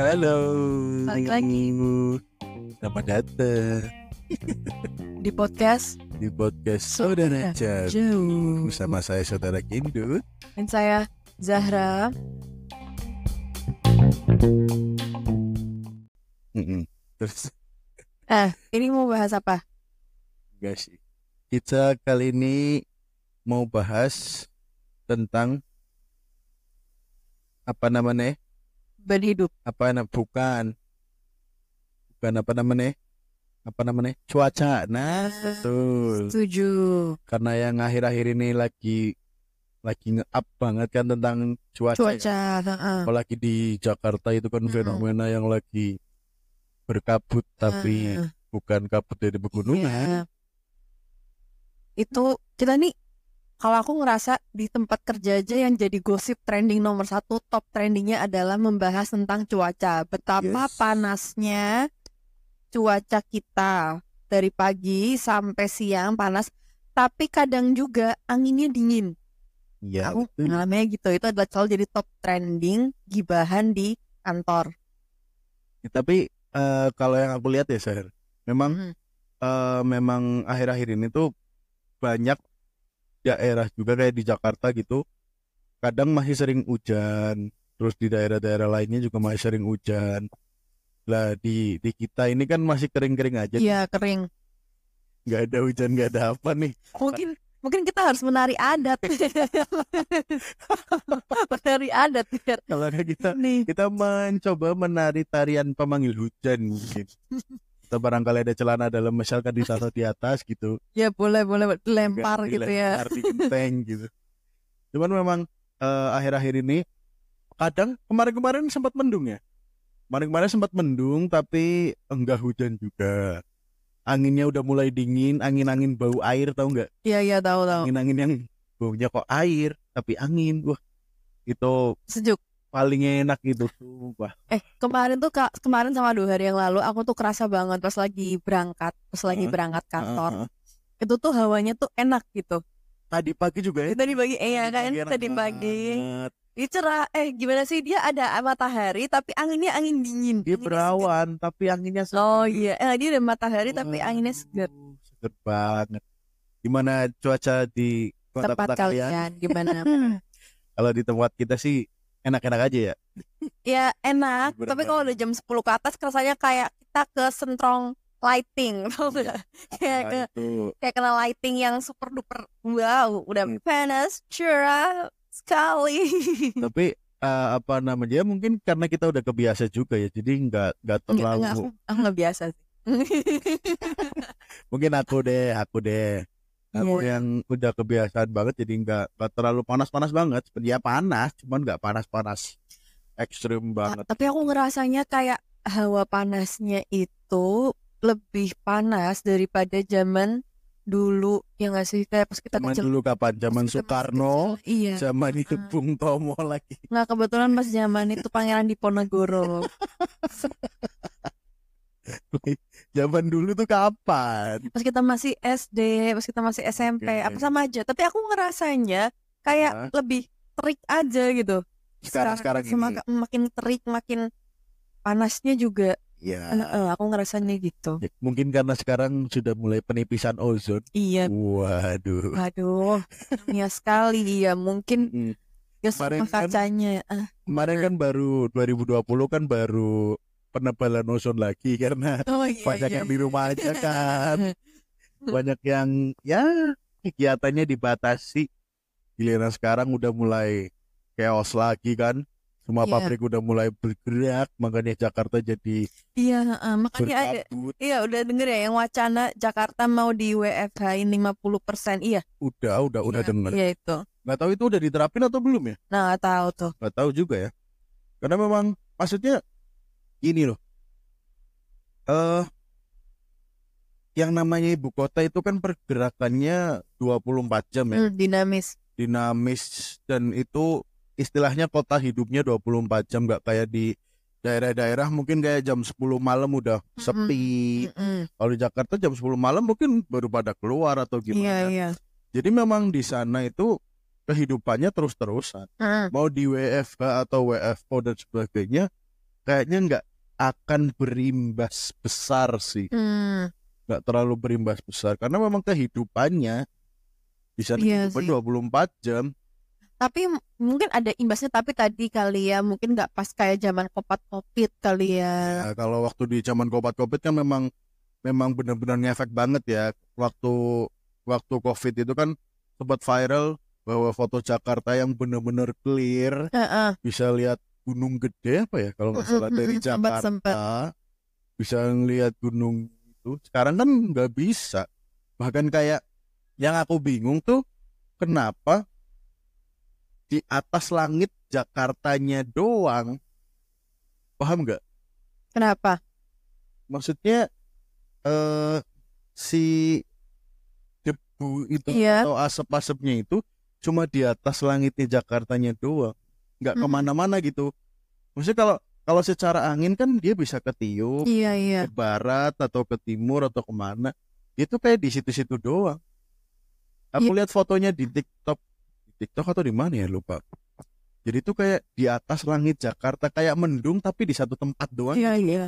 Halo. Balik lagi. Selamat datang di podcast di podcast Saudara Jauh Jauh bersama saya Saudara Kindut. dan saya Zahra. Terus Eh, ini mau bahas apa? enggak sih. Kita kali ini mau bahas tentang apa namanya? Beban hidup. Apa na- bukan bukan apa namanya? Apa namanya? Cuaca. Nah, betul. Setuju. Karena yang akhir-akhir ini lagi lagi nge-up banget kan tentang cuaca. ya. Cuaca. heeh. apalagi di Jakarta itu kan Mm-mm. fenomena yang lagi berkabut tapi Heeh. bukan kabut dari pegunungan Iya. Itu kita nih kalau aku ngerasa di tempat kerja aja yang jadi gosip trending nomor satu top trendingnya adalah membahas tentang cuaca betapa Yes. panasnya cuaca kita dari pagi sampai siang panas tapi kadang juga anginnya dingin ya aku betul. ngalaminnya gitu itu adalah selalu jadi top trending gibahan di kantor tapi eh, kalau yang aku lihat ya Sahir memang Mhm. eh, memang akhir-akhir ini tuh banyak daerah juga kayak di Jakarta gitu kadang masih sering hujan terus di daerah-daerah lainnya juga masih sering hujan. Lah di di kita ini kan masih kering-kering aja iya kering. Nggak ada hujan nggak ada apa nih. Mungkin mungkin kita harus menari adat. Menari adat biar kalau kita nih. kita mencoba menari tarian pemanggil hujan mungkin atau barangkali ada celana dalam misalkan ditaruh di atas gitu. Ya boleh boleh lempar gitu ya. di genteng gitu. Cuman memang eh, akhir-akhir ini kadang kemarin-kemarin sempat mendung ya. Kemarin-kemarin sempat mendung tapi enggak hujan juga. Anginnya udah mulai dingin angin-angin bau air tahu nggak? Iya iya tahu tahu angin-angin yang baunya kok air tapi angin. Wah itu sejuk paling enak gitu sumpah. Eh kemarin tuh Kak, kemarin sama dua hari yang lalu aku tuh kerasa banget pas lagi berangkat pas lagi Heeh. berangkat kantor. Heeh. itu tuh hawanya tuh enak gitu. Tadi pagi juga ya? Tadi pagi eh ya kan enak tadi pagi. banget. Dia cerah eh gimana sih dia ada matahari tapi anginnya angin dingin dia Anginnya berawan tapi anginnya oh iya. Eh, dia ada matahari tapi anginnya segar Waduh, seger banget. Gimana cuaca di tempat kota-kota kalian? kalian gimana? Kalau di tempat kita sih enak-enak aja ya? Ya enak. Bener tapi kalau udah jam 10 ke atas rasanya kayak kita ke sentrong lighting tau nggak? kayak ke Nah, itu. kayak kena lighting yang super duper wow udah Hmm. panas cerah sekali. Tapi eh, apa namanya ya mungkin karena kita udah kebiasa juga ya jadi nggak nggak terlalu nggak, aku, aku nggak biasa sih. Mungkin aku deh aku deh aku Iya. yang udah kebiasaan banget jadi nggak nggak terlalu panas-panas banget. Ya panas cuman nggak panas-panas ekstrim banget. tapi aku ngerasanya kayak hawa panasnya itu lebih panas daripada zaman dulu ya nggak sih? Kayak pas kita zaman kecil dulu kapan? zaman pas Soekarno kecil. iya. zaman itu Heeh. Bung Tomo lagi. Nggak kebetulan pas zaman itu Pangeran Diponegoro zaman dulu tuh kapan pas kita masih SD, pas kita masih SMP, Oke. apa sama aja. Tapi aku ngerasanya kayak Hah? lebih terik aja gitu. Sekarang-sekarang ini. Semak- makin terik, makin panasnya juga. ya Eh, eh, aku ngerasanya gitu. Ya, mungkin karena sekarang sudah mulai penipisan ozon Iya, waduh waduh, dunia sekali ya mungkin Hmm. gas Kemarin kan- kacanya. Ah, kemarin kan baru 2020 kan baru penebalan ozon lagi karena oh iya, banyak iya. yang di rumah aja kan banyak yang ya kegiatannya dibatasi giliran sekarang udah mulai chaos lagi kan semua Iya. pabrik udah mulai bergerak makanya Jakarta jadi Iya, eh, makanya ada. Iya, udah denger ya yang wacana Jakarta mau di WFH 50%. Iya, udah udah udah iya, denger Iya itu. nggak tahu itu udah diterapin atau belum ya Nah, nggak tahu tuh. nggak tahu juga ya karena memang maksudnya gini loh eh yang namanya ibu kota itu kan pergerakannya 24 jam ya Hmm, dinamis. dinamis dan itu istilahnya kota hidupnya 24 jam nggak kayak di daerah-daerah mungkin kayak jam 10 malam udah Mm-mm. sepi Mm-mm. kalau di Jakarta jam 10 malam mungkin baru pada keluar atau Iya, gimana iya. jadi memang di sana itu kehidupannya terus-terusan Mm. mau di WFH atau WFO dan sebagainya kayaknya nggak akan berimbas besar sih Hmm, nggak terlalu berimbas besar karena memang kehidupannya bisa Iya kehidupan sih. 24 jam tapi mungkin ada imbasnya tapi tadi kali ya mungkin nggak pas kayak zaman kopat kopit kali ya. Nah, kalau waktu di zaman covid covid kan memang memang benar-benar ngefek banget ya waktu waktu covid itu kan sempat viral bahwa foto Jakarta yang benar-benar clear Heeh. bisa lihat gunung gede apa ya kalau nggak salah dari sempet, Jakarta sempet. bisa ngelihat gunung itu sekarang kan nggak bisa bahkan kayak yang aku bingung tuh kenapa di atas langit Jakartanya doang paham nggak Kenapa? maksudnya eh si debu itu Iya. atau asap-asapnya itu cuma di atas langitnya Jakartanya doang nggak Hmm. ke mana-mana gitu maksudnya kalau kalau secara angin kan dia bisa ketiup Iya iya. ke barat atau ke timur atau ke mana itu kayak di situ-situ doang aku Iya. lihat fotonya di TikTok di TikTok atau di mana ya lupa jadi itu kayak di atas langit Jakarta kayak mendung tapi di satu tempat doang Iya iya.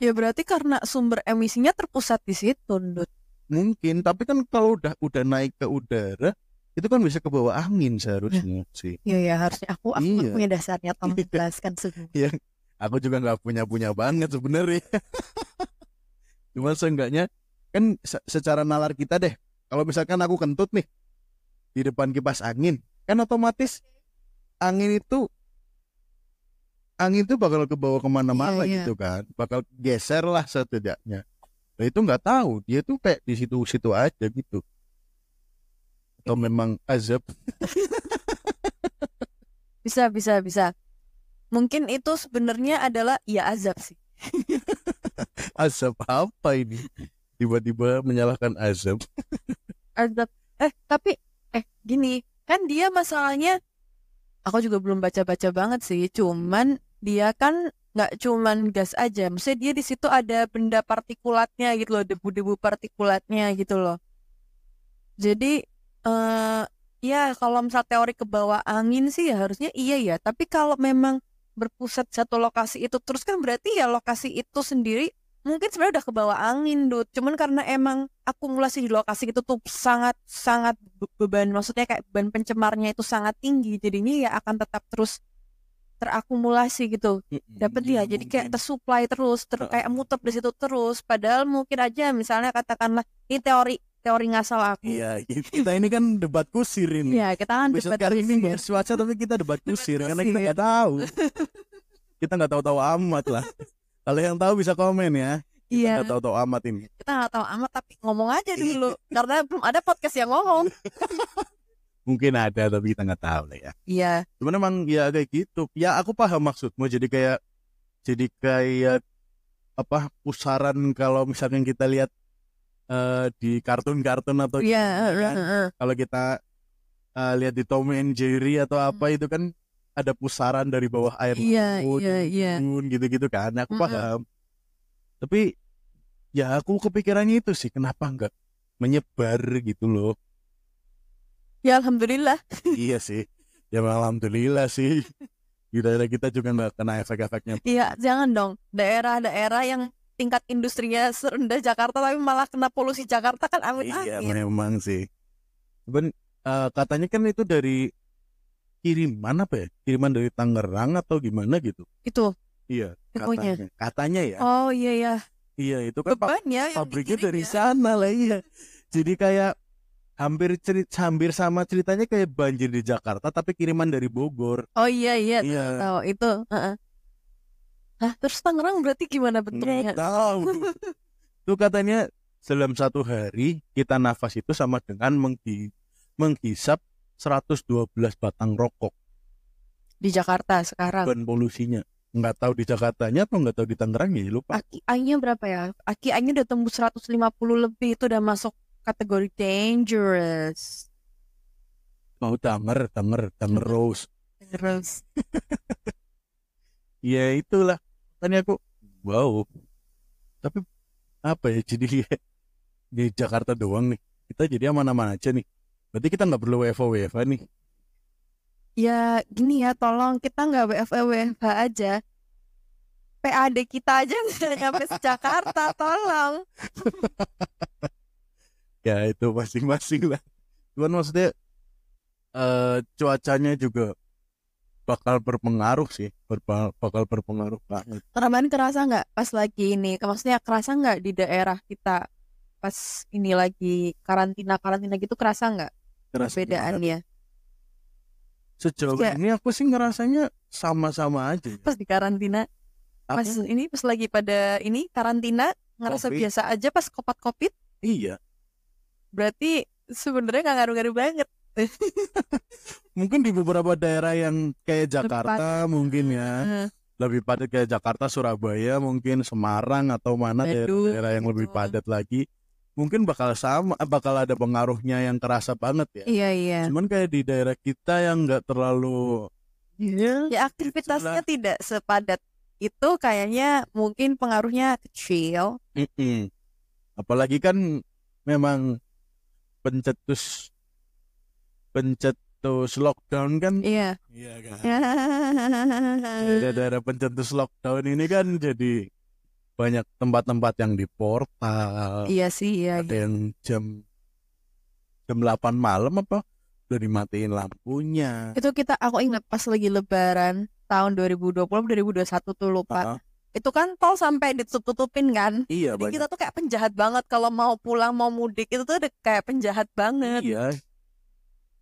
Ya berarti karena sumber emisinya terpusat di situ, Ndut. mungkin tapi kan kalau udah udah naik ke udara itu kan bisa ke bawah angin seharusnya sih. Iya ya harusnya aku aku Iya. punya dasarnya tolong jelaskan semua. aku juga nggak punya punya banget sebenarnya. Cuma seenggaknya kan se- secara nalar kita deh kalau misalkan aku kentut nih di depan kipas angin kan otomatis angin itu angin itu bakal ke bawah ke mana-mana Iya, iya. gitu kan. Bakal geser lah setidaknya. Nah itu nggak tahu. Dia tuh kayak di situ-situ aja gitu atau memang azab Bisa bisa bisa. Mungkin itu sebenarnya adalah ya azab sih. azab apa ini tiba-tiba menyalahkan azab Azab. Eh tapi eh gini kan dia masalahnya aku juga belum baca-baca banget sih. Cuman dia kan nggak cuman gas aja, maksudnya dia di situ ada benda partikulatnya gitu loh, debu-debu partikulatnya gitu loh. Jadi eh ya kalau misal teori ke bawah angin sih ya harusnya iya ya, tapi kalau memang berpusat satu lokasi itu terus kan berarti ya lokasi itu sendiri mungkin sebenarnya udah ke bawah angin, Dut. Cuman karena emang akumulasi di lokasi itu tuh sangat sangat be- beban. Maksudnya kayak beban pencemarnya itu sangat tinggi, jadinya ya akan tetap terus terakumulasi gitu. Dapat dia jadi kayak tersuplai terus ter kayak muter di situ terus. Padahal mungkin aja misalnya katakanlah ini teori teori ngasal aku Iya, kita ini kan debat kusir ini. ya kita kan Besok debat kali ini kusir. bahas cuaca tapi kita debat kusir karena kita nggak tahu. kita nggak tahu-tahu amat lah. Kalau yang tahu bisa komen ya. iya Nggak tahu-tahu amat ini. kita nggak tahu amat tapi ngomong aja dulu karena belum ada podcast yang ngomong Mungkin ada tapi kita nggak tahu lah ya. iya Cuman emang ya kayak gitu. Ya aku paham maksudmu. Jadi kayak jadi kayak apa pusaran kalau misalkan kita lihat eh, di kartun-kartun atau iya gimana kan. heeh. kalau kita eh, lihat di Tom and Jerry atau apa itu kan ada pusaran dari bawah air Hmm. iya laut, iya. iya turun, gitu-gitu kan. Aku Mm-mm. paham. Tapi ya aku kepikirannya itu sih kenapa enggak menyebar gitu loh. Ya alhamdulillah. Iya sih. Ya alhamdulillah sih. Kita kita juga nggak kena efek-efeknya. Iya jangan dong. Daerah-daerah yang tingkat industrinya serendah Jakarta tapi malah kena polusi Jakarta kan amit iya memang sih. Cuman eh, katanya kan itu dari kiriman apa ya? Kiriman dari Tangerang atau gimana gitu? Itu? Iya katanya. Katanya ya. Oh iya ya iya itu kan beban ya pabriknya dari ya. sana lah iya. Jadi kayak hampir cerita hampir sama ceritanya kayak banjir di Jakarta tapi kiriman dari Bogor. Oh iya iya. Iya. Tahu itu. Heeh. Hah, terus Tangerang berarti gimana bentuknya? nggak tahu itu katanya dalam satu hari kita nafas itu sama dengan menghi menghisap 112 batang rokok Di Jakarta sekarang. ban polusinya nggak tahu di Jakartanya atau nggak tahu di Tangerang ya lupa AKI-nya berapa ya? AKI-nya udah tembus 150 lebih itu udah masuk kategori dangerous. mau Tanger Tanger Tanger Rose Terus ya itulah kan aku wow. Tapi apa ya jadi di Jakarta doang nih. Kita jadi aman-aman aja nih. Berarti kita nggak perlu WFO WFA nih. Ya gini ya tolong kita nggak WFH WFH aja. PAD kita aja nggak nyampe Jakarta tolong. Ya itu masing-masing lah. Cuman maksudnya eh cuacanya juga bakal berpengaruh sih berpa- bakal berpengaruh banget. Kemarin kerasa nggak pas lagi ini? Maksudnya kerasa nggak di daerah kita pas ini lagi karantina karantina gitu kerasa nggak perbedaannya? Sejauh Kayak- ini aku sih ngerasanya sama-sama aja ya. pas di karantina pas Aku- ini pas lagi pada ini karantina ngerasa Covid. biasa aja pas kopat kopit iya. Berarti sebenarnya nggak ngaruh-ngaruh banget mungkin di beberapa daerah yang kayak Jakarta mungkin ya. Eh, lebih padat kayak Jakarta Surabaya mungkin Semarang atau mana Bandung, daerah-daerah yang lebih padat lagi. Mungkin bakal sama bakal ada pengaruhnya yang terasa banget ya. Iya iya. Cuman kayak di daerah kita yang nggak terlalu iya. Ya aktivitasnya tidak sepadat itu kayaknya mungkin pengaruhnya kecil. Mm-mm. apalagi kan memang pencetus pencetus lockdown kan? Iya. Iya kan? Daerah-daerah pencetus lockdown ini kan jadi banyak tempat-tempat yang di portal. Iya sih iya. Ada yang jam jam 8 malam apa? Udah dimatiin lampunya. Itu kita aku ingat pas lagi lebaran tahun 2020 2021 tuh lupa. Ah, itu kan tol sampai ditutup-tutupin kan? Iya Jadi banyak. kita tuh kayak penjahat banget kalau mau pulang mau mudik itu tuh udah kayak penjahat banget. Iya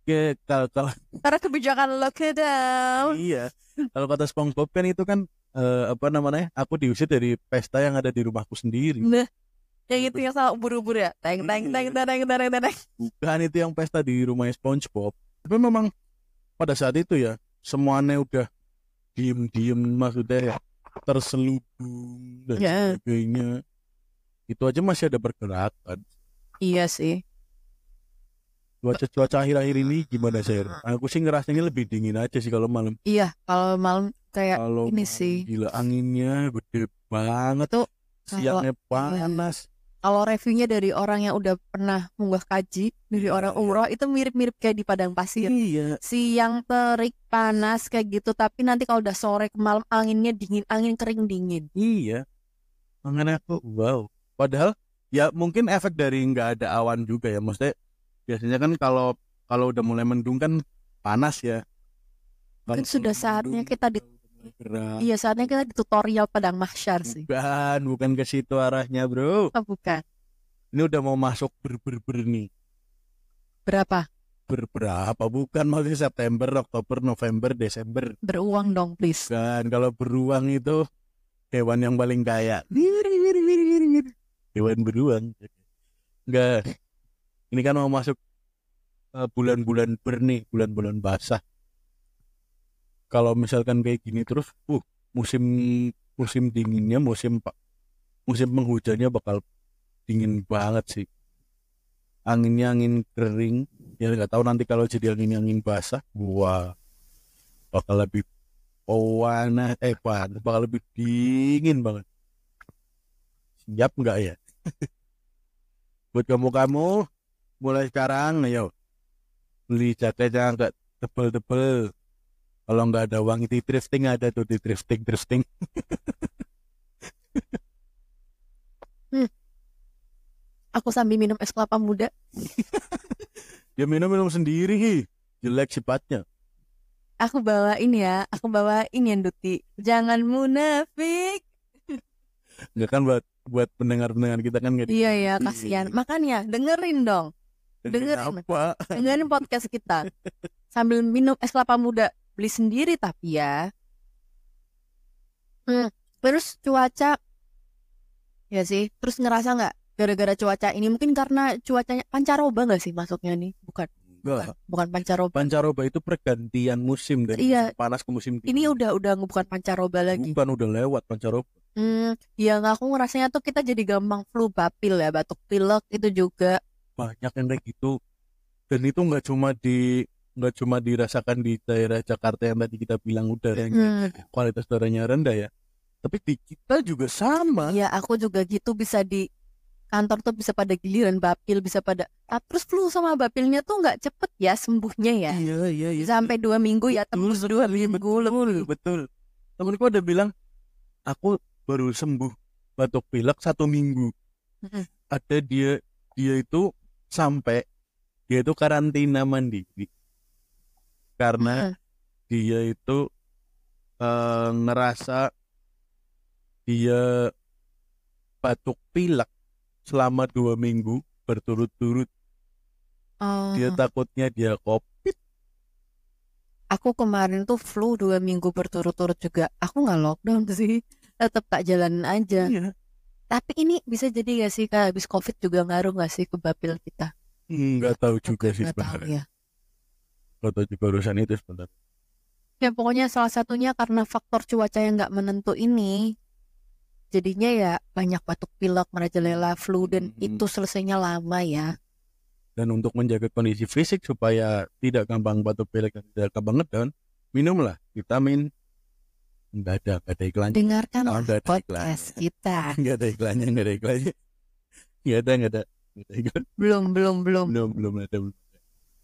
Kayak kalau kalau karena kebijakan lockdown. iya kalau kata SpongeBob kan itu kan eh, apa namanya aku diusir dari pesta yang ada di rumahku sendiri Nah, yang itu yang sama ubur-ubur ya. Teng teng teng teng teng teng teng. bukan itu yang pesta di rumahnya SpongeBob tapi memang pada saat itu ya semuanya udah diem-diem maksudnya ya terselubung dan Ya. sebagainya itu aja masih ada pergerakan Iya sih. Cuaca-cuaca akhir-akhir ini gimana sih aku sih ngerasanya lebih dingin aja sih kalau malam. Iya, kalau malam kayak kalau ini malam sih. gila anginnya gede banget. Tuh, siangnya panas. Kalau reviewnya dari orang yang udah pernah munggah kaji dari Iya, orang iya. umroh itu mirip-mirip kayak di padang pasir. iya. Siang terik panas kayak gitu, tapi nanti kalau udah sore ke malam anginnya dingin, angin kering dingin. iya. Makanya aku wow. Padahal ya mungkin efek dari nggak ada awan juga ya. Maksudnya biasanya kan kalau kalau udah mulai mendung kan panas ya Mungkin Kalau sudah mendung, saatnya kita di- gerah. Iya, saatnya kita di tutorial padang mahsyar sih. bukan bukan ke situ arahnya bro Oh, bukan. ini udah mau masuk ber ber ber nih Berapa? berberapa bukan maksudnya September Oktober November Desember Beruang dong, please. kan kalau beruang itu hewan yang paling kaya hewan beruang enggak ini kan mau masuk eh, bulan-bulan ber nih bulan-bulan basah. Kalau misalkan kayak gini terus uh musim musim dinginnya musim musim penghujannya bakal dingin banget sih. Anginnya angin kering ya nggak tahu nanti kalau jadi angin angin basah wah bakal lebih panas eh panas bakal lebih dingin banget. Siap nggak ya? Buat kamu kamu mulai sekarang ayo beli jaket yang agak tebel-tebel kalau nggak ada uang itu thrifting ada tuh di thrifting thrifting Aku sambil minum es kelapa muda. dia minum minum sendiri hi. jelek sifatnya Aku bawain ya, aku bawain ya Duti. Jangan munafik. nggak kan buat buat pendengar-pendengar kita kan nggak Iya ya, kasihan. Makanya dengerin dong, dengerin. apa dengerin podcast kita sambil minum es kelapa muda. Beli sendiri tapi ya. Hmm. Terus cuaca, ya sih. Terus ngerasa nggak gara-gara cuaca ini mungkin karena cuacanya pancaroba nggak sih masuknya nih? Bukan, Enggak. bukan pancaroba. pancaroba itu pergantian musim dari Iya. musim panas ke musim dingin Ini udah udah bukan pancaroba lagi. bukan udah lewat pancaroba Hmm, ya nggak aku ngerasanya tuh kita jadi gampang flu bapil ya, batuk pilek itu juga. Banyak yang kayak gitu dan itu nggak cuma di nggak cuma dirasakan di daerah Jakarta yang tadi kita bilang udaranya Hmm, kualitas udaranya rendah ya tapi di kita juga sama ya aku juga gitu bisa di kantor tuh bisa pada giliran bapil bisa pada ah, terus flu sama bapilnya tuh nggak cepet ya sembuhnya ya Iya iya iya. sampai dua minggu ya Betul tembus dua minggu betul, lebih betul. Temenku ada bilang, aku baru sembuh batuk pilek satu minggu. Mm-mm. Ada dia dia itu sampai dia itu karantina mandiri karena dia itu eh, ngerasa dia batuk pilek selama dua minggu berturut-turut. Oh, Dia takutnya dia covid. aku kemarin tuh flu dua minggu berturut-turut juga aku nggak lockdown sih tetap tak jalanin aja Iya. Tapi ini bisa jadi gak sih kak habis covid juga ngaruh gak sih ke bapil kita Nggak tahu juga sih sebenarnya. ya Nggak tahu juga urusan itu sebenarnya. Ya pokoknya salah satunya karena faktor cuaca yang nggak menentu ini Jadinya ya banyak batuk pilek, merajalela, flu dan Mhm. itu selesainya lama ya dan untuk menjaga kondisi fisik supaya tidak gampang batuk pilek dan tidak gampang ngedown minumlah vitamin nggak ada nggak ada iklannya. Dengarkan Oh, ada podcast kita. Nggak ada iklannya nggak ada iklannya. Nggak ada nggak ada. Nggak ada iklan. Belum, belum, belum. Belum belum ada belum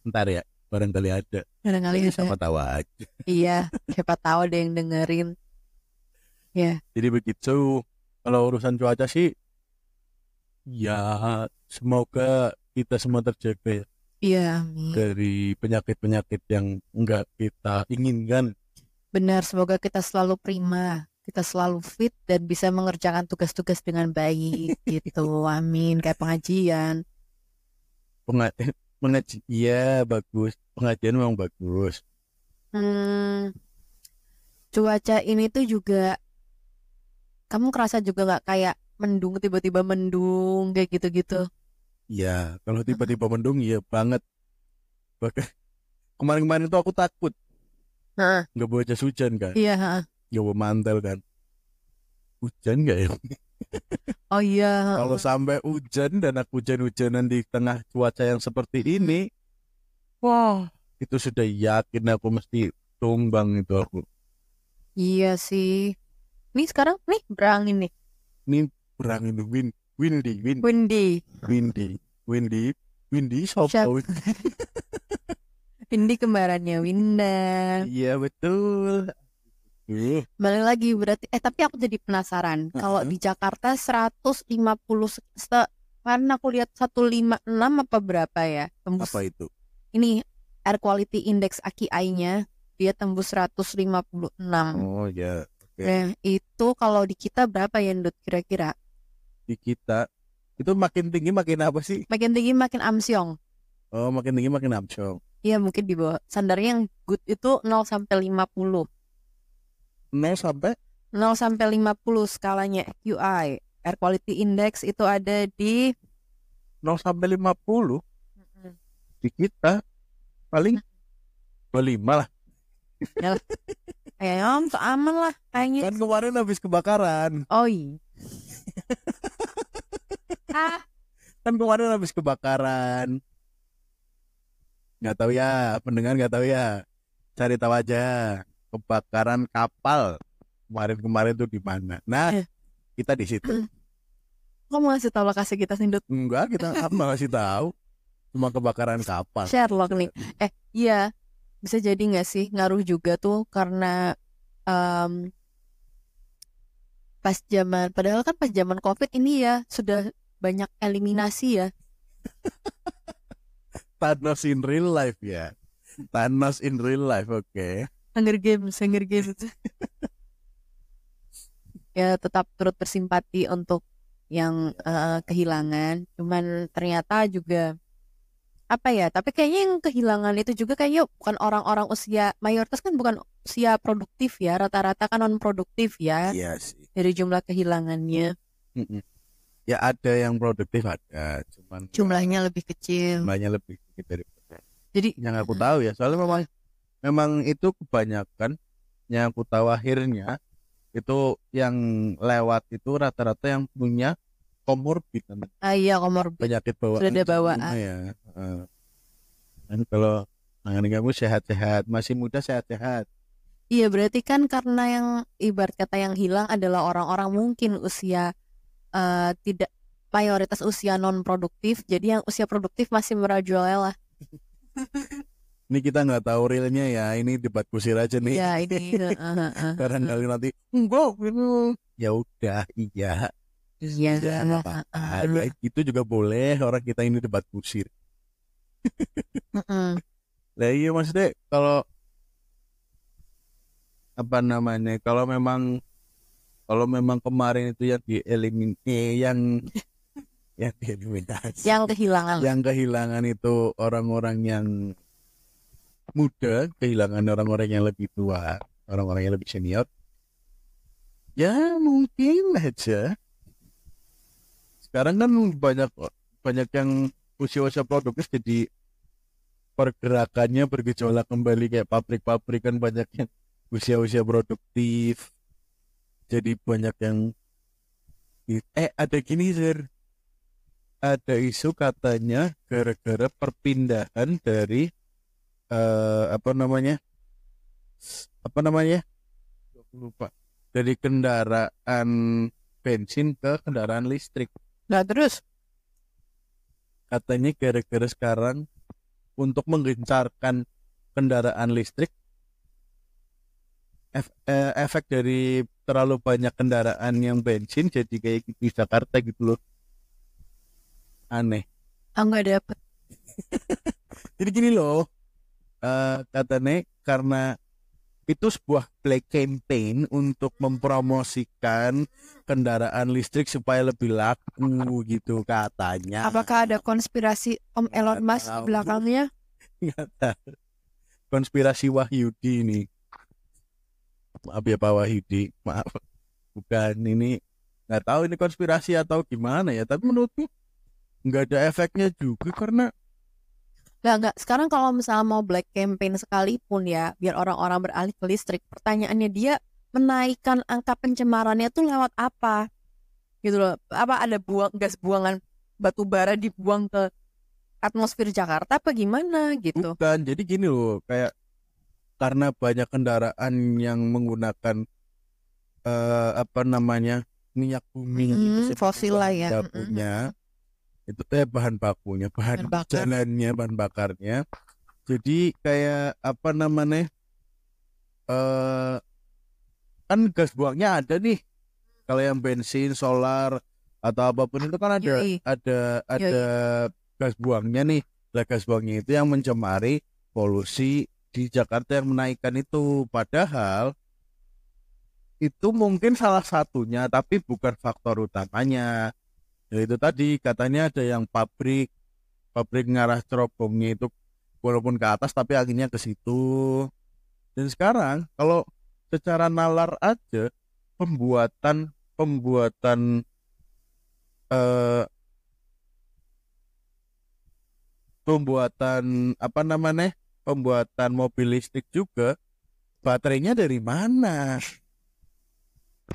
ntar ya barangkali ada. Barangkali ada. siapa tahu aja. Iya, siapa tahu ada yang dengerin. Jadi begitu. Kalau urusan cuaca sih ya semoga kita semua terjaga ya. Iya, amin. Dari penyakit-penyakit yang enggak kita inginkan Benar, semoga kita selalu prima Kita selalu fit dan bisa mengerjakan tugas-tugas dengan baik gitu. Amin, kayak pengajian. Pengajian pengaji iya bagus. Pengajian memang bagus. Hmm, cuaca ini tuh juga kamu kerasa juga nggak kayak mendung tiba-tiba mendung kayak gitu-gitu. ya kalau tiba-tiba mendung iya banget. Bahkan kemarin-kemarin tuh aku takut Heeh. nggak bawa jas hujan kan Iya. heeh. nggak bawa mantel kan hujan nggak ya Oh iya. kalau sampai hujan dan aku hujan-hujanan di tengah cuaca yang seperti ini wah itu sudah yakin aku mesti tumbang itu aku Iya sih. Nih sekarang nih berangin nih. ini berangin win windy win Windy. windy windy windy sopo Siap. Windy kembarannya Winda. iya betul Uh, Balik lagi berarti eh tapi aku jadi penasaran. Kalau Heeh. di Jakarta 150 se- se- kemarin aku lihat 156 apa berapa ya? Tembus apa itu ini air quality index AQI-nya dia tembus 156. oh ya oke. Nah, itu kalau di kita berapa ya, Ndut kira-kira? di kita itu makin tinggi makin apa sih Makin tinggi makin amsyong. oh makin tinggi makin amsyong Iya, mungkin di bawah. Standarnya yang good itu 0 sampai 50. 0 sampai 0 sampai 50 skalanya AQI. Air quality index itu ada di 0 sampai 50 di kita paling 25 lah kayaknya om, tuh aman lah kayaknya. kan kemarin habis kebakaran Oh iya. ah, kan kemarin habis kebakaran nggak tahu ya pendengar nggak tahu ya cari tahu aja kebakaran kapal kemarin-kemarin tuh di mana nah Eh. kita di situ kok mau ngasih tau lokasi kita sih, Ndut? enggak kita apa ngasih tahu cuma kebakaran kapal Sherlock nih. Eh, iya. Bisa jadi nggak sih ngaruh juga tuh karena em, pas zaman padahal kan pas zaman Covid ini ya sudah banyak eliminasi ya. Thanos in real life ya Thanos in real life oke Hunger Games, Hunger Games. ya tetap turut bersimpati untuk yang eh, kehilangan. Cuman ternyata juga apa ya? Tapi kayaknya yang kehilangan itu juga kayaknya bukan orang-orang usia mayoritas kan bukan usia produktif ya. Rata-rata kan non produktif ya iya sih dari jumlah kehilangannya. Mm-mm. Ya ada yang produktif ada cuman Jumlahnya lebih kecil. jumlahnya lebih sedikit dari Jadi yang aku tahu ya soalnya memang memang itu kebanyakan yang aku tahu akhirnya itu yang lewat itu rata-rata yang punya komorbid namanya, ah iya komorbid. penyakit bawaan Sudah ada bawaan. ya dan kalau nangan kamu sehat-sehat masih muda sehat-sehat Iya berarti kan karena yang ibarat kata yang hilang adalah orang-orang mungkin usia eh, tidak mayoritas usia non produktif jadi yang usia produktif masih merajalela Ini kita nggak tahu realnya ya. Ini debat kusir aja nih. ya ini heeh, heeh. Barangkali nanti enggak ini. Ya udah, iya. iya Ya. Ya, itu juga boleh orang kita ini debat kusir. Lah iya maksudnya kalau apa namanya? Kalau memang kalau memang kemarin itu yang dieliminasi yang yang dieliminasi yang kehilangan yang kehilangan itu orang-orang yang muda, kehilangan orang-orang yang lebih tua, orang-orang yang lebih senior. Ya mungkin aja. Sekarang kan banyak banyak yang usia-usia produktif jadi pergerakannya bergejolak kembali kayak pabrik-pabrik kan banyak yang usia-usia produktif. Jadi banyak yang eh ada gini sir. Ada isu katanya gara-gara perpindahan dari eh apa namanya? Apa namanya? Lupa. Dari kendaraan bensin ke kendaraan listrik. Nah terus? Katanya gara-gara sekarang untuk menggencarkan kendaraan listrik ef- eh, efek dari terlalu banyak kendaraan yang bensin jadi kayak di Jakarta gitu loh. Aneh. Ah nggak dapet. Jadi gini loh eh katanya karena itu sebuah black campaign untuk mempromosikan kendaraan listrik supaya lebih laku gitu katanya. Apakah ada konspirasi Om Elon Musk belakangnya? Nggak tahu. konspirasi Wahyudi ini maaf ya Pak Wahyudi? Maaf. Bukan ini nggak tahu ini konspirasi atau gimana ya tapi menurutku nggak ada efeknya juga karena Lah nggak. Sekarang kalau misalnya mau black campaign sekalipun ya biar orang-orang beralih ke listrik pertanyaannya dia menaikkan angka pencemarannya tuh lewat apa? Gitu loh. Apa ada buang gas buangan batu bara dibuang ke atmosfer Jakarta apa gimana gitu? Bukan, jadi gini loh, kayak karena banyak kendaraan yang menggunakan eh apa namanya minyak bumi Mm, itu sih fosil lah ya. bahan bakunya, itu teh bahan bakunya, bahan Bahan bakar. jalannya, bahan bakarnya. Jadi kayak apa namanya? eh kan gas buangnya ada nih. Kalau yang bensin, solar atau apa pun itu kan ada Yoi. ada ada gas buangnya nih. Lah gas buangnya itu yang mencemari polusi di Jakarta yang menaikkan itu. Padahal itu mungkin salah satunya, tapi bukan faktor utamanya. Ya itu tadi katanya ada yang pabrik, pabrik ngarah cerobongnya itu walaupun ke atas tapi anginnya ke situ. Dan sekarang kalau secara nalar aja pembuatan pembuatan eh pembuatan apa namanya pembuatan mobil listrik juga baterainya dari mana?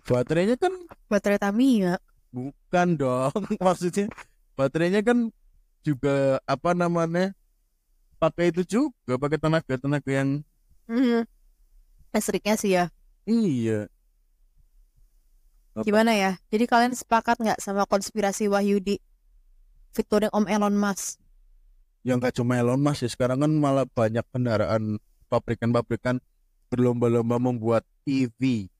Baterainya kan baterai Tamiya bukan dong maksudnya baterainya kan juga apa namanya pakai itu juga pakai tenaga tenaga yang Mhm. listriknya sih ya? Iya. Apa? gimana ya? Jadi kalian sepakat nggak sama konspirasi Wahyudi? Featuring Om Elon Musk yang gak cuma Elon Musk ya. Sekarang kan malah banyak kendaraan pabrikan-pabrikan berlomba-lomba membuat EV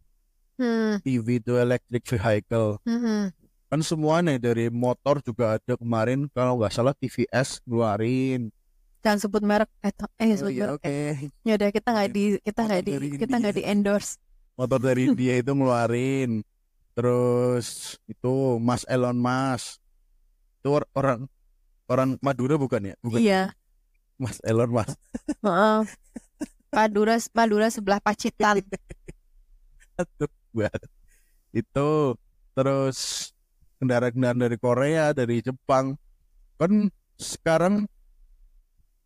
hmm. EV itu electric vehicle. Mhm. kan semuanya dari motor juga ada kemarin. Kalau nggak salah TVS ngeluarin. Jangan sebut merek. Eh, eh oh sebut iya merek oke. Ya udah kita nggak di kita nggak di kita nggak di endorse motor dari dia itu ngeluarin. Terus itu Mas Elon Musk. Itu or- orang orang Madura bukan ya? Bukan. Iya. Mas Elon Musk. Heeh. Madura Madura sebelah Pacitan. Aduh, banget. itu terus kendaraan-kendaraan dari Korea dari Jepang. Kan sekarang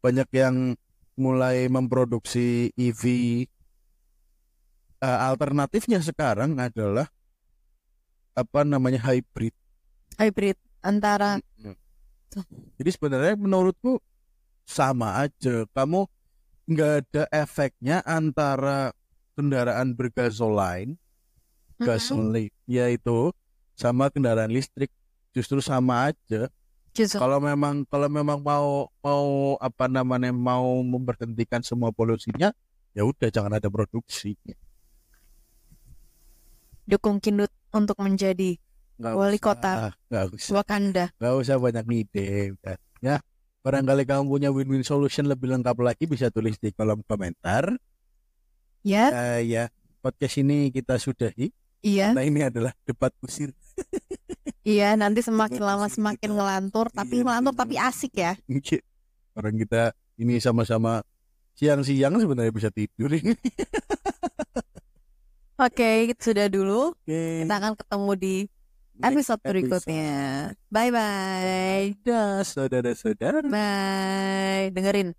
banyak yang mulai memproduksi EV Eh, alternatifnya sekarang adalah apa namanya hybrid. Hybrid antara jadi sebenarnya menurutku sama aja. Kamu nggak ada efeknya antara kendaraan bergasolin Mhm. gasolin yaitu sama kendaraan listrik. Justru sama aja. Justru. Kalau memang kalau memang mau mau apa namanya mau memberhentikan semua polusinya ya udah jangan ada produksi. Dukung Kindut untuk menjadi Nggak Wali usah, kota. nggak usah Wakanda. nggak usah banyak ide ya barangkali kamu punya win-win solution lebih lengkap lagi bisa tulis di kolom komentar Ya, Eh, ya podcast ini kita sudahi iya, nah ini adalah debat kusir iya. Nanti semakin Bagus lama semakin kita. ngelantur, tapi Iya, ngelantur tapi asik ya. orang kita ini sama-sama siang-siang sebenarnya bisa tidur ini Oke, itu sudah dulu. Oke. Kita akan ketemu di episode berikutnya. Bye bye. Dah, saudara-saudara. Bye. Dengerin